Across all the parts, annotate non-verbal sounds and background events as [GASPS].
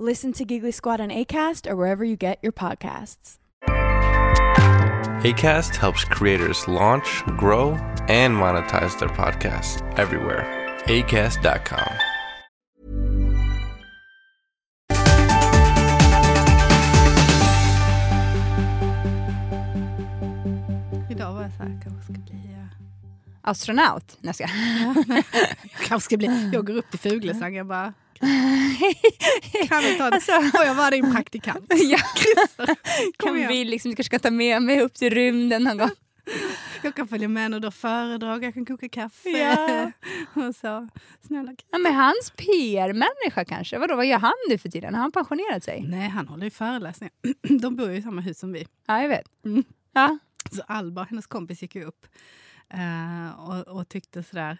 Listen to Giggly Squad on ACAST or wherever you get your podcasts. ACAST helps creators launch, grow, and monetize their podcasts everywhere. ACAST.com. Idag var jag så här, kanske ska bli eh, astronaut. Nej, jag ska. jag [LAUGHS] kanske ska bli, jag går upp till Fuglesang jag bara [LAUGHS] kan vi ta, Alltså- får jag vara din praktikant? [LAUGHS] Ja. Kan igen. vi liksom, kanske ska ta med mig upp till rymden någon gång? [LAUGHS] Jag kan följa med och då föredrag, jag kan koka kaffe. Ja. och så. Snälla Ja, men hans PR-människa kanske? Vadå, vad gör han nu för tiden? Har han pensionerat sig? Nej, han håller ju föreläsningar. [CLEARS THROAT] De bor ju i samma hus som vi. Ja, jag vet. Mm. Ja. Så Alba, hennes kompis, gick ju upp eh, och, och tyckte sådär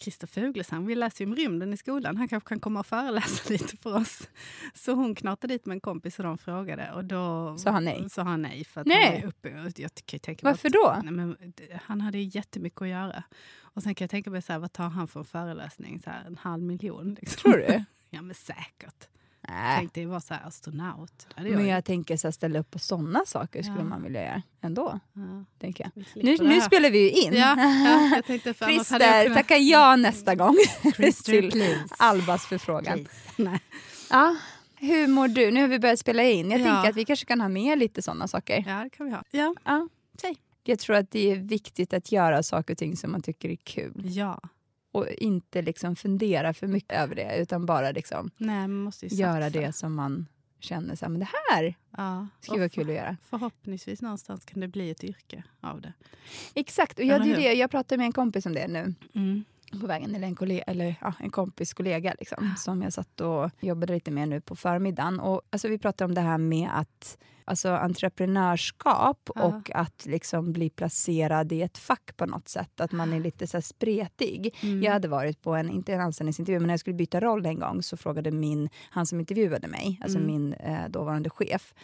Christer Fuglesang, vi läser ju om rymden i skolan. Han kanske kan komma och föreläsa [LAUGHS] lite för oss. Så hon knatade dit med en kompis och de frågade. Och då Sa han nej? Sa han nej. För att Nej. Han var uppe, jag kan tänka Varför att, då? Nej, men, han hade ju jättemycket att göra. Och sen kan jag tänka mig, så här, vad tar han för en föreläsning? Så här, en halv miljon? Liksom. Tror du? [LAUGHS] ja, men säkert. Nej. Tänkte vara så här, astronaut. Hade Men jag jag tänker så här, ställa upp på sådana saker skulle Ja. man vilja göra ändå. ja, Tänker jag. Nu, nu spelar vi ju in. Ja, ja, jag tänkte [LAUGHS] för jag Christer, kunnat- tacka ja nästa gång Christer, [LAUGHS] till please. Albas förfrågan. Ja. Hur mår du? Nu har vi börjat spela in. Jag Ja. tänker att vi kanske kan ha med lite sådana saker. Ja, det kan vi ha. Ja. Ja. Säg. Jag tror att det är viktigt att göra saker och ting som man tycker är kul. ja. Och inte liksom fundera för mycket över det, utan bara liksom Nej, göra det som man känner så här, men det här Ja. skulle vara kul att göra. Förhoppningsvis någonstans kan det bli ett yrke av det. Exakt, och jag, det, jag pratade med en kompis om det nu Mm. På vägen, eller en, kollega, eller, ja, en kompis kollega liksom, som jag satt och jobbade lite med nu på förmiddagen. Och, alltså, vi pratade om det här med att alltså, entreprenörskap Ja. och att liksom bli placerad i ett fack på något sätt. Att man är lite så här spretig. Mm. Jag hade varit på en, inte en anställningsintervju, men när jag skulle byta roll en gång så frågade min, han som intervjuade mig, alltså Mm. min eh, dåvarande chef,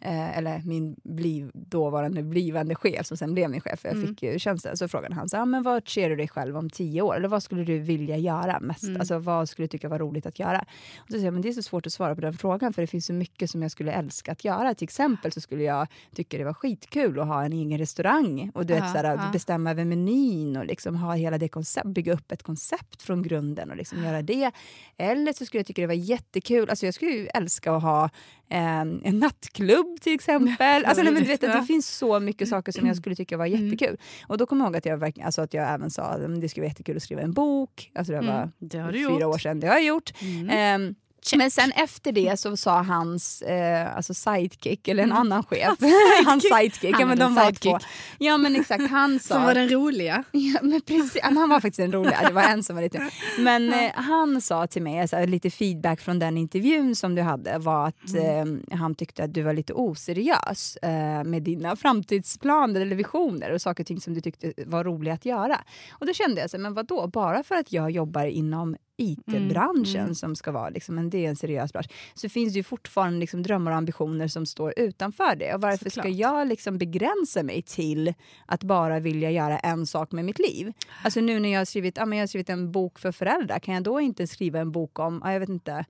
eh, eller min bliv, dåvarande blivande chef som sen blev min chef, jag Mm. fick ju tjänsten, så frågade han så här, men vad ser du dig själv om tio år? Eller vad skulle du vilja göra mest? Mm. Alltså vad skulle du tycka var roligt att göra? Och så säger jag, men det är så svårt att svara på den frågan, för det finns så mycket som jag skulle älska att göra. Till exempel så skulle jag tycka det var skitkul att ha en egen restaurang och du vet, Ja, så här, ja. bestämma över menyn och liksom ha hela det koncept, bygga upp ett koncept från grunden och liksom göra det. Eller så skulle jag tycka det var jättekul, alltså jag skulle ju älska att ha eh, en nattklubb till exempel. [LAUGHS] Alltså, nej, men du vet, att det finns så mycket saker som jag skulle tycka var jättekul. Och då kommer jag ihåg att jag, verkligen, alltså att jag även sa att det skulle vara jättekul att skriva en bok. Alltså det var Mm, det fyra gjort. år sedan, det har jag gjort. Mm. Ehm, men sen efter det så sa hans eh, alltså sidekick, eller en annan chef, [LAUGHS] [LAUGHS] hans sidekick, Han ja, men de var sidekick. två. Ja men exakt, han sa... Som var den roliga. [LAUGHS] Ja, men precis, han var faktiskt en rolig, ja, det var en som var lite... Men eh, han sa till mig, alltså, lite feedback från den intervjun som du hade var att eh, han tyckte att du var lite oseriös eh, med dina framtidsplaner eller visioner och saker och ting som du tyckte var roliga att göra. Och då kände jag så men vad då? bara för att jag jobbar inom IT-branschen mm. som ska vara liksom, en, det är en seriös bransch, så finns det ju fortfarande liksom, drömmar och ambitioner som står utanför det. Och varför ska Såklart. jag liksom begränsa mig till att bara vilja göra en sak med mitt liv? Alltså nu när jag har skrivit, ja, men jag har skrivit en bok för föräldrar, kan jag då inte skriva en bok om, ja, jag vet inte,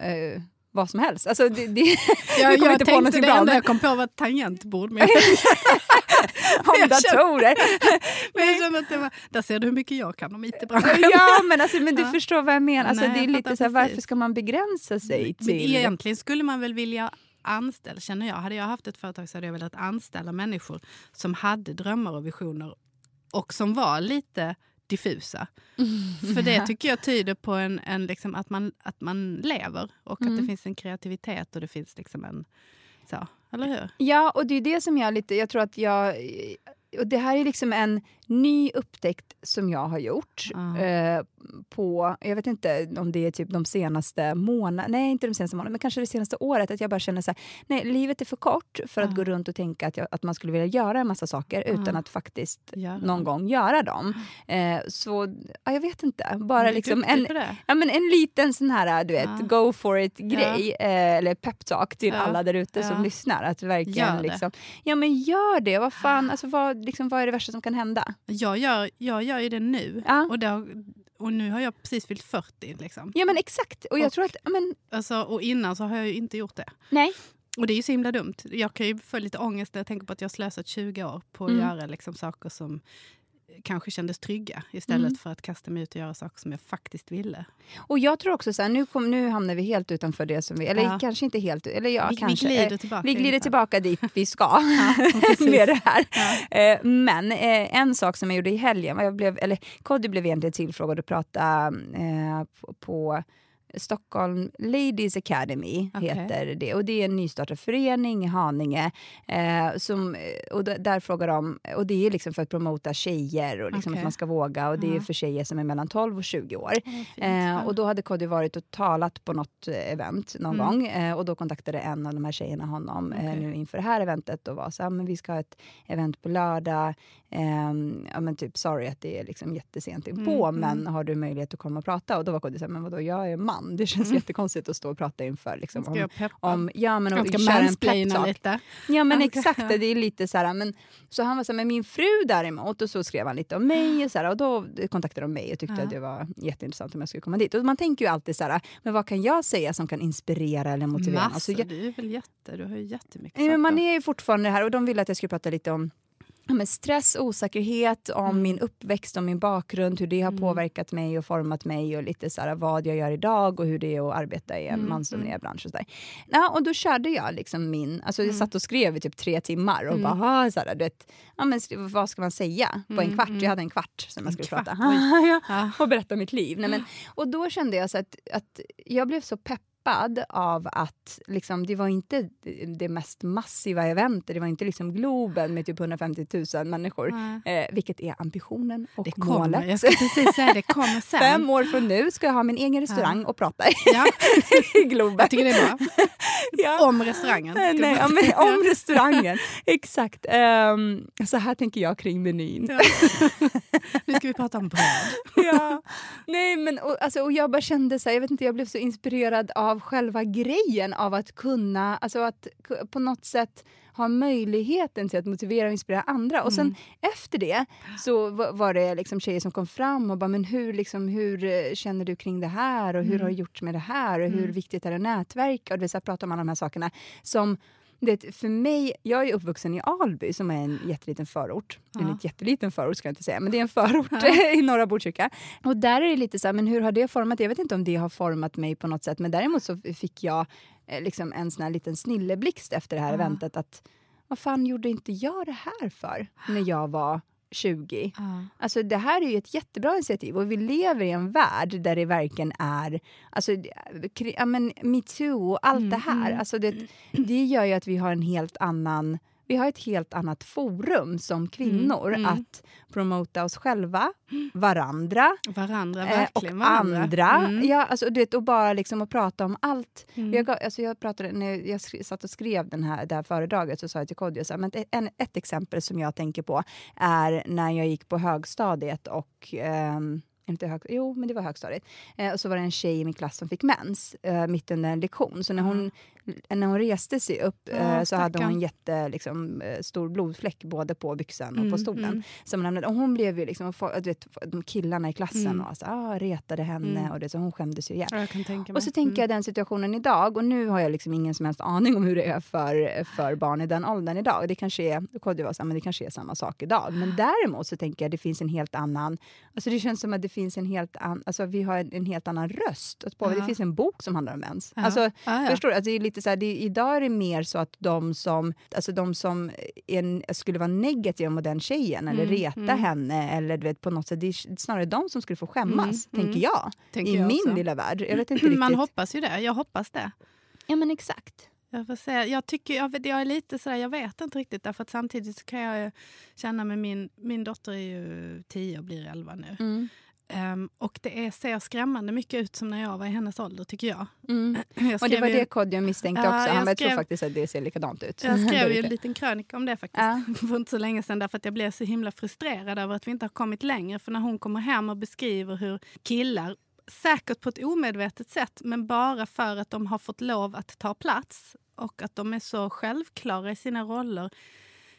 eh, vad som helst? Alltså, det, det, Jag, [LAUGHS] jag inte på tänkte någonting det bra. enda men- jag kom på var ett tangentbord. Men [LAUGHS] om datorer. [LAUGHS] Men jag känner att det var, där ser du hur mycket jag kan om IT-branschen. ja, men, alltså, men du Ja. förstår vad jag menar. Alltså, Nej, det är lite så här, varför ska man begränsa sig Men till... egentligen skulle man väl vilja anställa, känner jag. Hade jag haft ett företag så hade jag velat anställa människor som hade drömmar och visioner och som var lite diffusa. För det [LAUGHS] tycker jag tyder på en, en liksom att, man, att man lever och att Mm. det finns en kreativitet och det finns liksom en... Så, eller hur? Ja, och det är det som jag lite... Jag tror att jag... Och det här är liksom en ny upptäckt som jag har gjort. Ja. Eh, på, jag vet inte om det är typ de senaste månaderna, nej inte de senaste månaderna, men kanske det senaste året. Att jag bara känner så här, nej livet är för kort för att Ja. gå runt och tänka att, jag, att man skulle vilja göra en massa saker utan Ja. att faktiskt Göra någon gång göra dem. Eh, så, ja, jag vet inte. Bara liksom en. Ja, men en liten sån här, du vet, Ja. go for it-grej, eh, eller peptalk till Ja. alla där ute Ja. som lyssnar. Att verkligen liksom, ja men gör det, vad fan, alltså, vad, liksom, vad är det värsta som kan hända? Jag gör, jag gör ju det nu. Ja. Och, det har, och nu har jag precis fyllt 40. Liksom. Ja men exakt, och jag Och- tror att, men Alltså, och innan så har jag ju inte gjort det. nej. Och det är ju så himla dumt. Jag kan ju få lite ångest när jag tänker på att jag har slösat 20 år på att Mm. göra liksom saker som kanske kändes trygga istället Mm. för att kasta mig ut och göra saker som jag faktiskt ville. Och jag tror också så här, nu, kom, nu hamnar vi helt utanför det som vi, eller Ja. kanske inte helt, eller ja vi, kanske. vi eh, glider tillbaka. Vi glider tillbaka dit vi ska [LAUGHS] precis. [LAUGHS] med det här. Ja. Eh, men eh, en sak som jag gjorde i helgen, jag blev, eller Kodjo blev egentligen tillfrågad att prata eh, på Stockholm Ladies Academy, Okej. heter det. Och det är en nystartad förening i Haninge. Eh, som, och där frågar de, och det är liksom för att promota tjejer och liksom Okej. att man ska våga. Och det är Ja. för tjejer som är mellan 12 och 20 år. Fint. Eh, och då hade Kodjo varit och talat på något eh, event någon Mm. gång. Eh, och då kontaktade en av de här tjejerna honom eh, Okej. nu inför det här eventet och var så här, men vi ska ha ett event på lördag. Ehm, ja, men typ, sorry att det är liksom jättesent inpå, Mm, men mm. har du möjlighet att komma och prata? Och då var Kodjo så här, men vadå, jag är man. Det känns Mm. jättekonstigt att stå och prata inför liksom, om, om, ja, men, och köra en peptalk. lite. Ja men Okej, exakt, det är lite så här, men, så han var så här, men min fru däremot, och så skrev han lite om mig och, så här, och då kontaktade de mig och tyckte Ja. att det var jätteintressant om jag skulle komma dit. Och man tänker ju alltid så här, men vad kan jag säga som kan inspirera eller motivera? Massor, Alltså, jag, du är väl jätte, du har ju jättemycket nej, men man är ju fortfarande här och de ville att jag skulle prata lite om men stress, osäkerhet, om Mm. min uppväxt, om min bakgrund, hur det har Mm. påverkat mig och format mig och lite så här, vad jag gör idag och hur det är att arbeta i en Mm, mansdominerad bransch. Och, så där. Ja, och då körde jag liksom min, alltså jag Mm. satt och skrev i typ tre timmar och Mm. bara, ah, så här, du vet, ja, men, vad ska man säga på en Mm, kvart? mm. Jag hade en kvart som jag skulle prata. [LAUGHS] och berätta mitt liv. Nej, men, och då kände jag så att, att jag blev så peppad av att liksom, det var inte det- mest massiva eventet, det var inte liksom Globen med typ 150 000 människor, eh, vilket är ambitionen och Det kommer, målet. jag ska precis säga det kommer [LAUGHS] sen. Fem år från nu ska jag ha min egen restaurang och prata Ja, [LAUGHS] i Globen. jag tycker det är bra. Ja. Om restaurangen. Nej, Ska nej, men om restaurangen. Exakt. Ehm, så här tänker jag kring menyn. Ja. Nu ska vi prata om bröd. [LAUGHS] ja. Nej, men, och, alltså, och jag bara kände så här, jag vet inte, jag blev så inspirerad av själva grejen av att kunna, alltså att på något sätt ha möjligheten till att motivera och inspirera andra. Och sen efter det så va- var det liksom tjejer som kom fram och bara, men hur, liksom, hur eh, känner du kring det här? Och hur har du gjort med det här? Och hur viktigt är det att nätverka? Och det vill säga, prata om alla de här sakerna som det, för mig, jag är uppvuxen i Alby som är en jätteliten förort. Ja. En jätteliten förort ska jag inte säga, men det är en förort [LAUGHS] i norra Botkyrka. Och där är det lite så här, men hur har det format? Jag vet inte om det har format mig på något sätt, men däremot så fick jag eh, liksom en sån här liten snilleblixt efter det här Ja. eventet. Att vad fan gjorde inte jag det här för när jag var 20? Alltså det här är ju ett jättebra initiativ och vi lever i en värld där det verkligen är, alltså, ja, men metoo och allt det här. Alltså det, det gör ju att vi har en helt annan vi har ett helt annat forum som kvinnor mm. att promota oss själva, varandra Varandra, eh, och varandra. andra. Mm. Ja, alltså, du vet, och bara liksom att prata om allt. Mm. Jag, alltså, jag, pratade, när jag skri, satt och skrev den här, det här föredraget så sa jag till Kodjo, men ett, exempel som jag tänker på är när jag gick på högstadiet och ehm, inte hög, jo, men det var högstadiet. Eh, och så var det en tjej i min klass som fick mens eh, mitt under en lektion. Så när hon när hon reste sig upp Ja, eh, så hade hon en jätte, liksom, eh, stor blodfläck både på byxan och Mm, på stolen. mm. Som hon, lämnade. och hon blev ju liksom, du vet, de killarna i klassen Mm. och alltså, ah, retade henne Mm. och det, så hon skämdes ju ihjäl. Ja. Och så tänker jag den situationen idag, och nu har jag liksom ingen som helst aning om hur det är för, för barn i den åldern idag. Det kanske är, Kodjo var så här, men det kanske är samma sak idag. Men däremot så tänker jag det finns en helt annan, alltså det känns som att det finns en helt annan, alltså vi har en, en helt annan röst. att på. Det Ja. finns en bok som handlar om mens. Ja. Alltså, Ja, ja. Förstår du? Alltså det är lite så här, det, idag är det mer så att de som, alltså de som är, skulle vara negativa mot den tjejen eller Mm, reta mm. henne, eller du vet, på något sätt, det är snarare de som skulle få skämmas, Mm, tänker mm. jag. Tänker I jag min också. lilla värld. Jag vet [CLEARS THROAT] inte riktigt. Man hoppas ju det. Jag hoppas det. Ja men exakt. Jag, får säga, jag, tycker, jag, jag är lite sådär, jag vet inte riktigt. Därför att samtidigt kan jag känna med min, min dotter är ju 10 och blir 11 nu. Mm. Ehm, och det är, ser skrämmande mycket ut som när jag var i hennes ålder tycker jag. Mm. [CLEARS THROAT] jag Och det skrev var ju- det Kodjo misstänkte Ja, också. Han jag jag tror skrev- faktiskt att det ser likadant ut. Jag [LAUGHS] skrev ju en liten krönika om det faktiskt Ja. [LAUGHS] för inte så länge sedan därför att jag blev så himla frustrerad över att vi inte har kommit längre. För när hon kommer hem och beskriver hur killar, säkert på ett omedvetet sätt, men bara för att de har fått lov att ta plats och att de är så självklara i sina roller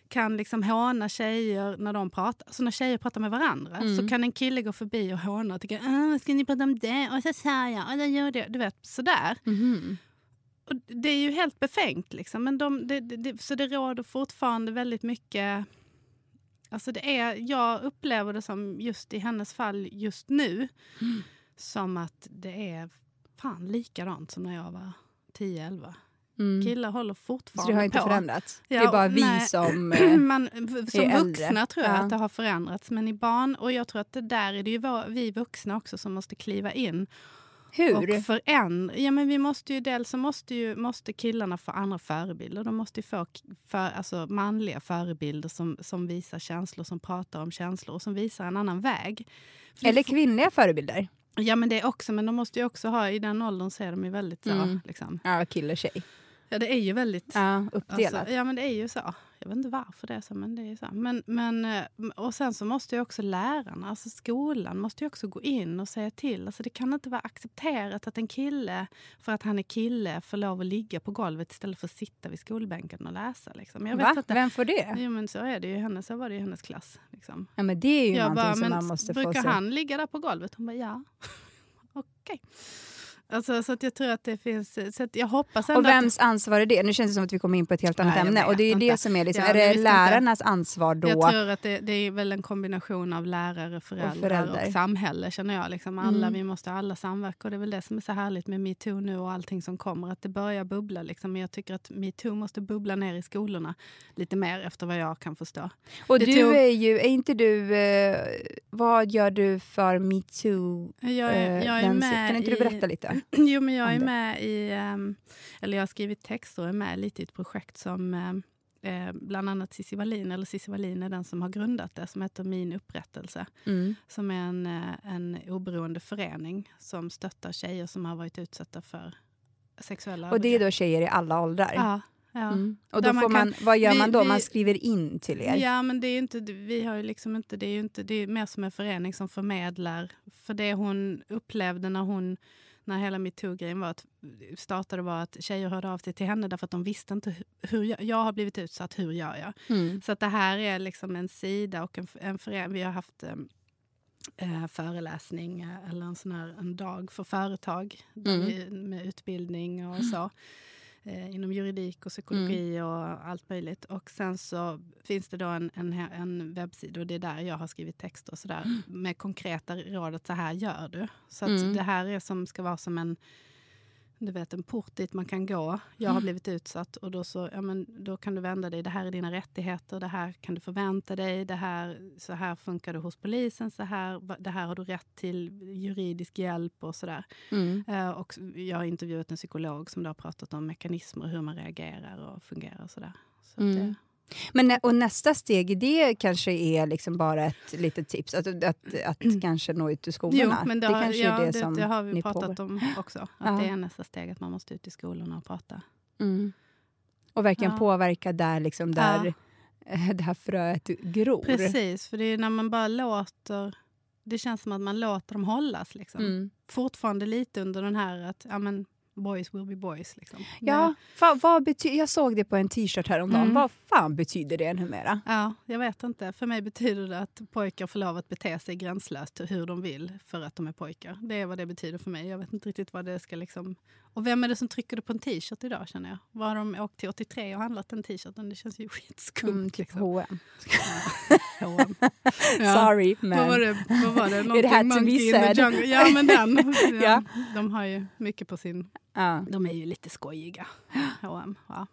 kan liksom håna tjejer när de pratar. Så när tjejer pratar med varandra Mm. så kan en kille gå förbi och håna och ah, ska ni prata om det? Och så sa jag, och då gjorde jag. Du vet, sådär. Mhm. Och det är ju helt befängt. Liksom. Men de, det, det, det, så det råder fortfarande väldigt mycket... Alltså det är, jag upplever det som, just i hennes fall just nu, Mm. som att det är fan likadant som när jag var 10-11. Mm. Killar håller Så fortfarande det har inte på. förändrats? det Ja, är bara vi nej. som... [CLEARS THROAT] eh, Man, som är vuxna äldre. tror jag Ja. att det har förändrats. Men i barn, och jag tror att det där är det ju vår- vi vuxna också som måste kliva in Hur? och förändra. Ja, men vi måste ju, dels så måste, ju, måste killarna få andra förebilder. De måste ju få för, alltså, manliga förebilder som, som visar känslor, som pratar om känslor och som visar en annan väg. För det Eller kvinnliga förebilder? Ja, men det också. Men de måste ju också ha, i den åldern så är de ju väldigt så. Mm. Liksom. Ja, kille tjej. Ja, det är ju väldigt... Ja, uppdelat. Alltså, ja, men det är ju så. Jag vet inte varför det är så, men det är så. Men, men, eh, och sen så måste ju också lärarna, alltså skolan, måste ju också gå in och säga till. Alltså det kan inte vara accepterat att en kille, för att han är kille, får lov att ligga på golvet istället för att sitta vid skolbänken och läsa. Liksom. Jag vet Va? inte. Vem får det? Jo, men så är det ju i hennes, så var det i hennes klass. Liksom. Ja, men det är ju Jag bara, som man måste få brukar han ligga där på golvet? Hon bara, ja. [LAUGHS] Okej. Alltså, så att jag tror att det finns... Så att jag hoppas ändå Och att- vems ansvar är det? Nu känns det som att vi kommer in på ett helt annat Nej, jag ämne. Och det är vet det inte. som är liksom, Ja, är det visste inte. lärarnas ansvar då? Jag tror att det, det är väl en kombination av lärare, föräldrar och, föräldrar. samhälle känner jag. Liksom alla, Mm. Vi måste alla samverka och det är väl det som är så härligt med metoo nu och allting som kommer. Att det börjar bubbla. Liksom. Men jag tycker att metoo måste bubbla ner i skolorna lite mer efter vad jag kan förstå. Och det du tog- är ju, är inte du, eh, vad gör du för metoo? Jag är, eh, jag är med kan inte du i- berätta [CLEARS THROAT] Jo, men jag är med i... ehm, eller jag har skrivit texter och är med lite i ett projekt som ehm, eh, bland annat Cissi Wallin, eller Cissi Wallin är den som har grundat det, som heter Min upprättelse. Mm. som är en, eh, en oberoende förening som stöttar tjejer som har varit utsatta för sexuella Och det är då tjejer i alla åldrar? Ja. ja. Mm. Och Där då man får man, kan- vad gör vi- man då? vi- Man skriver in till er? Ja, men det är inte, vi har liksom inte, det är ju inte, det är mer som en förening som förmedlar. För det hon upplevde när hon, när hela metoo-grejen var att, startade var att tjejer hörde av sig till henne därför att de visste inte hur, jag, jag har blivit utsatt, hur gör jag? Mm. Så att det här är liksom en sida och en, en förening. Vi har haft em, eh, föreläsning eh, eller en sån här en dag för företag Mm. vi, med utbildning och så. Eh, inom juridik och psykologi Mm. och allt möjligt. Och sen så finns det då en, en, en webbsida och det är där jag har skrivit texter och sådär. Med konkreta råd att så här gör du. Så att Mm. det här är som ska vara som en du vet, en port dit man kan gå. Jag har blivit utsatt och då, så, ja, men, då kan du vända dig. Det här är dina rättigheter. Det här kan du förvänta dig. Det här, så här funkar du hos polisen. Så här, det här har du rätt till juridisk hjälp och sådär. Mm. Eh, och jag har intervjuat en psykolog som då har pratat om mekanismer och hur man reagerar och fungerar och sådär. Så Mm. det, Men och nästa steg i det kanske är liksom bara ett litet tips, att, att, att kanske nå ut till skolorna. Mm. jo, men det, det har, kanske ja, är det, det, som det har vi pratat om [GASPS] också. Att Ja. det är nästa steg, att man måste ut i skolorna och prata. Mm. Och verkligen Ja. påverka där, liksom, där Ja. eh, det här fröet gror. Precis, för det är när man bara låter... Det känns som att man låter dem hållas. Liksom. Mm. Fortfarande lite under den här att ja, men, boys will be boys. Liksom. Ja, vad bety- jag såg det på en t-shirt häromdagen. Mm. Vad fan betyder det numera? Ja, jag vet inte. För mig betyder det att pojkar får lov att bete sig gränslöst hur de vill för att de är pojkar. Det är vad det betyder för mig. Jag vet inte riktigt vad det ska liksom... Och vem är det som trycker på en t-shirt idag känner jag? Var har de åkt till 83 och handlat den t-shirten? Det känns ju [LAUGHS] skitskumt. Mm, typ liksom. H&M. [LAUGHS] H&M. [LAUGHS] Ja. Sorry, men... Vad var det? Vad var det? It had to be said. jungle. Ja, men den. Ja. De har ju mycket på sin... Ja. De är ju lite skojiga. H&M. Ja.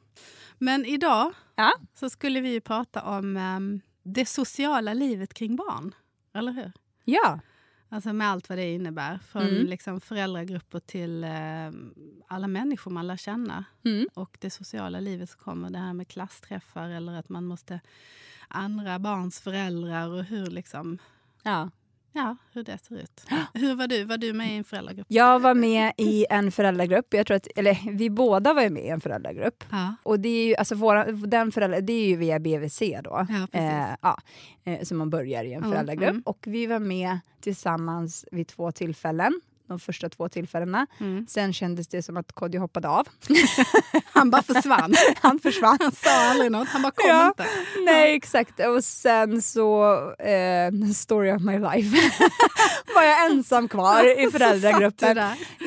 Men idag Ja. så skulle vi ju prata om ehm, det sociala livet kring barn. Eller hur? ja. Alltså med allt vad det innebär. Från Mm. liksom föräldragrupper till ehm, alla människor man lär känna. Mm. Och det sociala livet som kommer. Det här med klassträffar eller att man måste andra barns föräldrar och hur liksom ja. Ja, hur det ser ut. Hur var du? Var du med i en föräldragrupp? Jag var med i en föräldragrupp. Jag tror att, eller vi båda var med i en föräldragrupp. Ja. Och det är ju, alltså våra, den förälder, det är ju via BVC då. Ja. Eh, ja, eh, så man börjar i en Mm, föräldragrupp. mm. Och vi var med tillsammans vid två tillfällen. De första två tillfällena. Mm. Sen kändes det som att Kodjo hoppade av. [LAUGHS] Han bara försvann. [LAUGHS] Han försvann. Han sa aldrig något, han bara kom Ja. inte. Nej, exakt. Och sen så, eh, story of my life, [LAUGHS] var jag ensam kvar i föräldragruppen.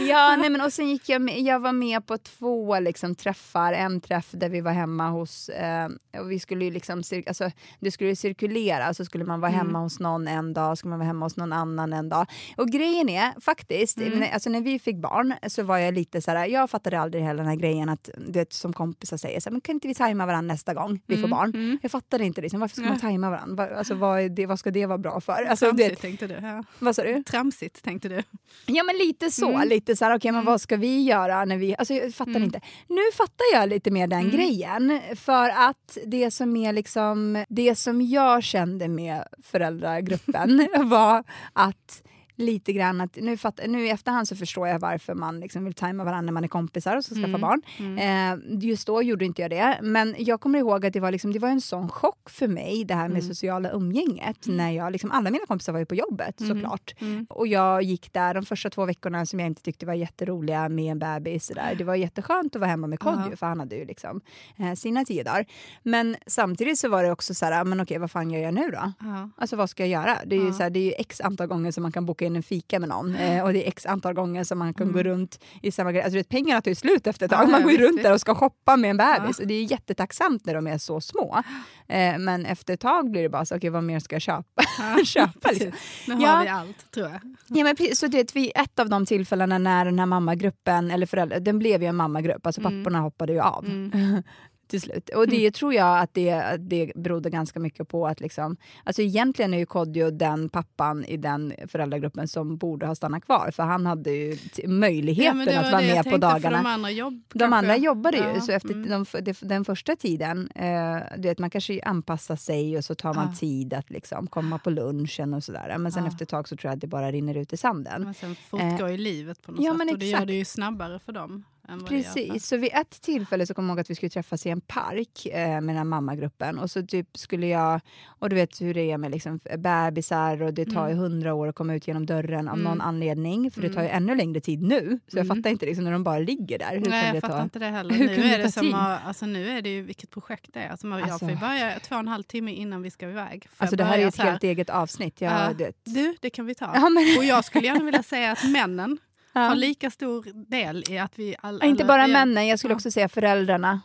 Ja, nej, men och sen gick jag med, jag var med på två liksom, träffar. En träff där vi var hemma hos, eh, och vi skulle ju liksom, alltså, det skulle cirkulera, så skulle man vara Mm. hemma hos någon en dag, skulle man vara hemma hos någon annan en dag. Och grejen är faktiskt, Mm. när, alltså, när vi fick barn så var jag lite så här, jag fattade aldrig hela den här grejen att, du vet, som kompisar säger, så här, men kan inte vi tajma varandra nästa gång vi får Mm, barn? mm. Jag fattade inte liksom, varför ska man tajma varandra? Va- Alltså, vad, det, vad ska det vara bra för? Alltså, Tramsigt vet, tänkte du. Ja. vad sa du? Tramsigt tänkte du. Ja men lite så, Mm. lite så här, okej men vad ska vi göra när vi, alltså jag fattar Mm. inte. Nu fattar jag lite mer den grejen, för att det som är liksom, det som jag kände med föräldragruppen [LAUGHS] var att lite grann att nu, fatt, nu i efterhand så förstår jag varför man liksom vill tajma varandra när man är kompisar och ska skaffa Mm. barn. Mm. Eh, just då gjorde inte jag det, men jag kommer ihåg att det var, liksom, det var en sån chock för mig det här med Mm. sociala umgänget. När jag, liksom, alla mina kompisar var ju på jobbet Mm. såklart. Mm. Och jag gick där de första två veckorna som jag inte tyckte var jätteroliga med en bebis. Där. Det var jätteskönt att vara hemma med Kodjo Ja. för han hade ju liksom, eh, sina tio dagar. Men samtidigt så var det också så här, men okej vad fan gör jag nu då? Ja. Alltså vad ska jag göra? Det är, ju Ja. så här, det är ju x antal gånger som man kan boka in en fika med någon [GASPS] eh, och det är x antal gånger som man kan Mm. gå runt i samma grej. Alltså vet, pengarna tar ju slut efter ett tag. Ja, man ja, går ju runt där och ska shoppa med en bebis Ja. det är jättetacksamt när de är så små. [GASPS] Eh, men efter ett tag blir det bara så, okej vad mer ska jag köpa? Ja, [LAUGHS] köpa liksom. Nu Ja. har vi allt, tror jag. Ja, men så du vet, vid ett av de tillfällena när den här mammagruppen, eller föräldrar, den blev ju en mammagrupp, alltså Mm. papporna hoppade ju av. Mm. [LAUGHS] till slut. Och det tror jag att det, det berodde ganska mycket på att liksom, alltså egentligen är ju Kodjo den pappan i den föräldragruppen som borde ha stannat kvar, för han hade ju möjligheten det att var vara med på dagarna. De andra, jobb, De kanske. andra jobbade ju, Ja, så efter mm. de, de, den första tiden, eh, du vet, man kanske anpassar sig och så tar man Ja. tid att liksom komma på lunchen och sådär. Men sen Ja. efter ett tag så tror jag att det bara rinner ut i sanden. Men sen fortgår ju livet på något ja, sätt och det gör det ju snabbare för dem. Det Precis, så vid ett tillfälle så kom jag ihåg att vi skulle träffas i en park eh, med den här mammagruppen och så typ skulle jag, och du vet hur det är med liksom bebisar och det tar ju Mm. hundra år att komma ut genom dörren av Mm. någon anledning, för det tar ju Mm. ännu längre tid nu. Så jag Mm. fattar inte liksom när de bara ligger där. Hur Nej, kan det jag fattar ta? inte det heller. [LAUGHS] hur nu det är det ta som att, alltså nu är det ju vilket projekt det är. Alltså, man, Alltså- jag får börja två och en halv timme innan vi ska iväg. Alltså jag det här är ett helt eget avsnitt. Jag, vet. Du, det kan vi ta. Ja, men, Och jag skulle gärna vilja säga att männen ja. har lika stor del i att vi alla... Inte alla- bara männen, jag skulle Ja. också säga föräldrarna.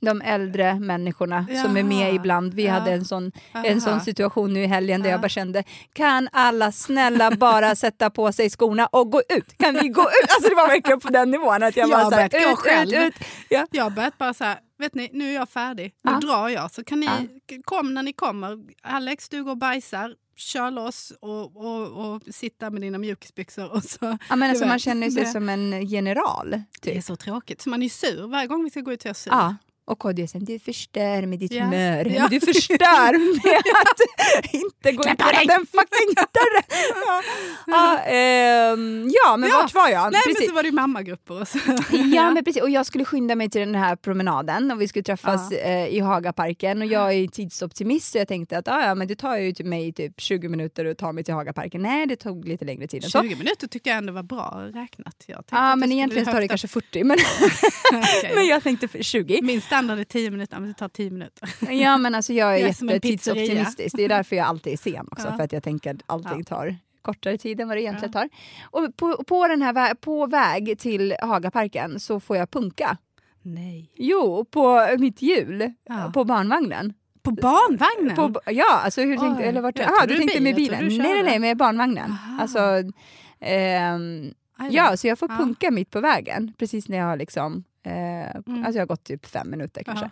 De äldre människorna som är med Jaha. ibland. Vi Ja. hade en sån en sån situation nu i helgen där Ja. jag bara kände, kan alla snälla bara [LAUGHS] sätta på sig skorna och gå ut? Kan vi gå ut? Alltså det var verkligen på den nivån att jag Jag bara så här, ut, själv. ut, ut. Ja. Jag börjat bara så här, vet ni, nu är jag färdig. Nu drar jag. Så kan ni, kom när ni kommer. Alex, du går och bajsar. Kör loss och, och, och sitta med dina mjukisbyxor. Och så. Ja, men alltså, man känner sig det- som en general. Det är Typ. så tråkigt. Så man är sur. Varje gång vi ska gå ut är jag sur. Ja. Och sen, du förstör med ditt Ja. humör. Ja. Du förstör [LAUGHS] med att inte gå ut genom den fucking [LAUGHS] dörren. Ja. ja, ehm, ja, men Ja. vart var jag? Nej, Precis. men så var det ju mammagrupper och så. [LAUGHS] Ja, men precis. Och jag skulle skynda mig till den här promenaden och vi skulle träffas eh, i Hagaparken och jag är tidsoptimist så jag tänkte att ah, ja, men det tar ju typ mig typ 20 minuter att ta mig till Hagaparken. Nej, det tog lite längre tid än så. 20 minuter tycker jag ändå var bra räknat. Ja, men egentligen tar det kanske 40, men, Okej. men jag tänkte för 20. Min standard är 10 minuter, men det tar 10 minuter. [LAUGHS] Ja, men alltså jag är, Jag är jättetidsoptimistisk. Det är därför jag alltid är sen också, [LAUGHS] Ja. för att jag tänker att allting Ja. tar kortare tid än vad det egentligen tar. Och på, på, den här på väg till Hagaparken så får jag punka. Nej. Jo, på mitt hjul, Ja. på barnvagnen. På barnvagnen? På, ja, alltså hur tänkte Oj, eller vart, jag aha, du tänkte bil, med bilen? Nej, nej, nej, med barnvagnen. Aha. Alltså, ehm, ja, så jag får Ja. punka mitt på vägen, precis när jag har liksom, eh, alltså jag har gått typ fem minuter kanske. Ja.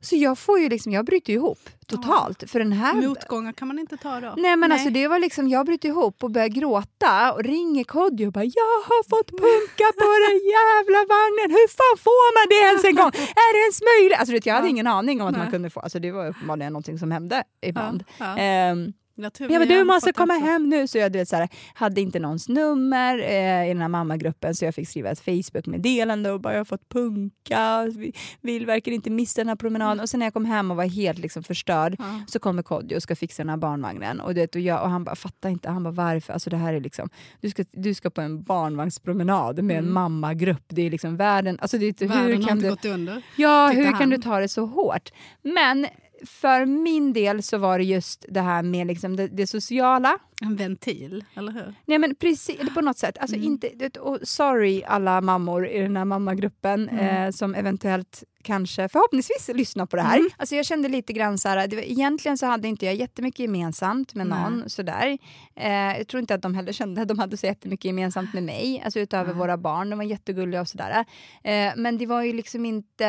Så jag får ju liksom, jag bryter ihop totalt. För den här Motgångar kan man inte ta då? Nej men alltså det var liksom, jag bryter ihop och börjar gråta och ringer Kodjo och bara “Jag har fått punka på den jävla vagnen, hur fan får man det ens en gång? [LAUGHS] Är det ens möjligt?” alltså, vet, Jag hade Ja. ingen aning om att man Nej. kunde få, alltså, det var uppenbarligen någonting som hände ibland. Ja, ja. Ehm, Jag bara, du har måste komma också. hem nu. Så jag du vet, så här, hade inte någons nummer eh, i den här mammagruppen så jag fick skriva ett Facebook-meddelande och bara jag har fått punka, vi- vill verkligen inte missa den här promenaden. Och sen när jag kom hem och var helt liksom förstörd Ja. så kommer Kodjo och ska fixa den här barnvagnen. Och, du vet, och, jag, och han bara fattar inte, han bara varför? Alltså det här är liksom, du, ska, du ska på en barnvagnspromenad med en mammagrupp. Det är liksom världen, alltså det, är- Mm. Världen hur har kan inte du... gått under. Ja, hur han. kan du ta det så hårt? Men för min del så var det just det här med liksom det, det sociala. En ventil, eller hur? Nej men precis, på något sätt. Alltså Mm. inte, och sorry alla mammor i den här mammagruppen Mm. eh, som eventuellt kanske förhoppningsvis lyssnar på det här. Mm. Alltså jag kände lite grann så här, det var, egentligen så hade inte jag jättemycket gemensamt med Nej. någon sådär. Eh, jag tror inte att de heller kände att de hade så jättemycket gemensamt med mig, alltså utöver Nej. våra barn. De var jättegulliga och sådär. Eh, men det var ju liksom inte,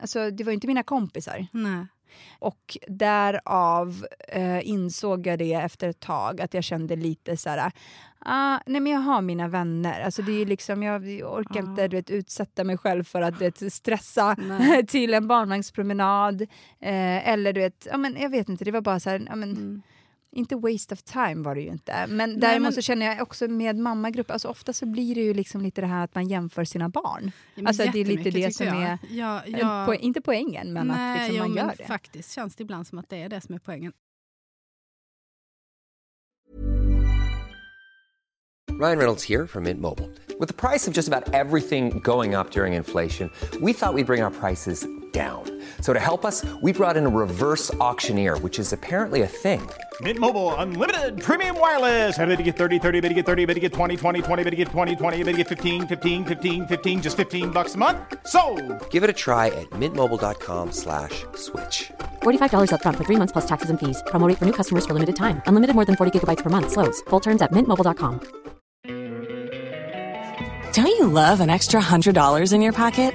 alltså det var inte mina kompisar. Nej. Och därav eh, insåg jag det efter ett tag, att jag kände lite så här... Ah, nej men jag har mina vänner. Alltså det är liksom, jag, jag orkar Ja. inte du vet, utsätta mig själv för att vet, stressa [LAUGHS] [LAUGHS] till en barnvagnspromenad. Eh, eller du vet, ja, men jag vet inte, det var bara så här... Ja, men, Mm. Inte waste of time var det ju inte. Men Nej, däremot men- så känner jag också med mammagrupp, alltså ofta så blir det ju liksom lite det här att man jämför sina barn. Ja, Alltså, det är lite det som jag. är- Ja, ja. Po inte poängen, men att Nej, liksom jo, man men gör det. faktiskt känns det ibland som att det är det som är poängen. Ryan Reynolds here from Mint Mobile. With the price of just about everything going up during inflation, we thought we'd bring our prices down. So to help us, we brought in a reverse auctioneer, which is apparently a thing. Mint Mobile unlimited premium wireless. Ready to get 30, 30, bit to get 30, bit to get 20, 20, 20, bit to get 20, 20, bit to get 15, 15, 15, 15 just 15 bucks a month. So, Give it a try at mintmobile.com slash switch. $45 upfront for three months plus taxes and fees. Promo rate for new customers for limited time. Unlimited more than 40 gigabytes per month. Slows. Full terms at mintmobile.com. Don't you love an extra $100 in your pocket?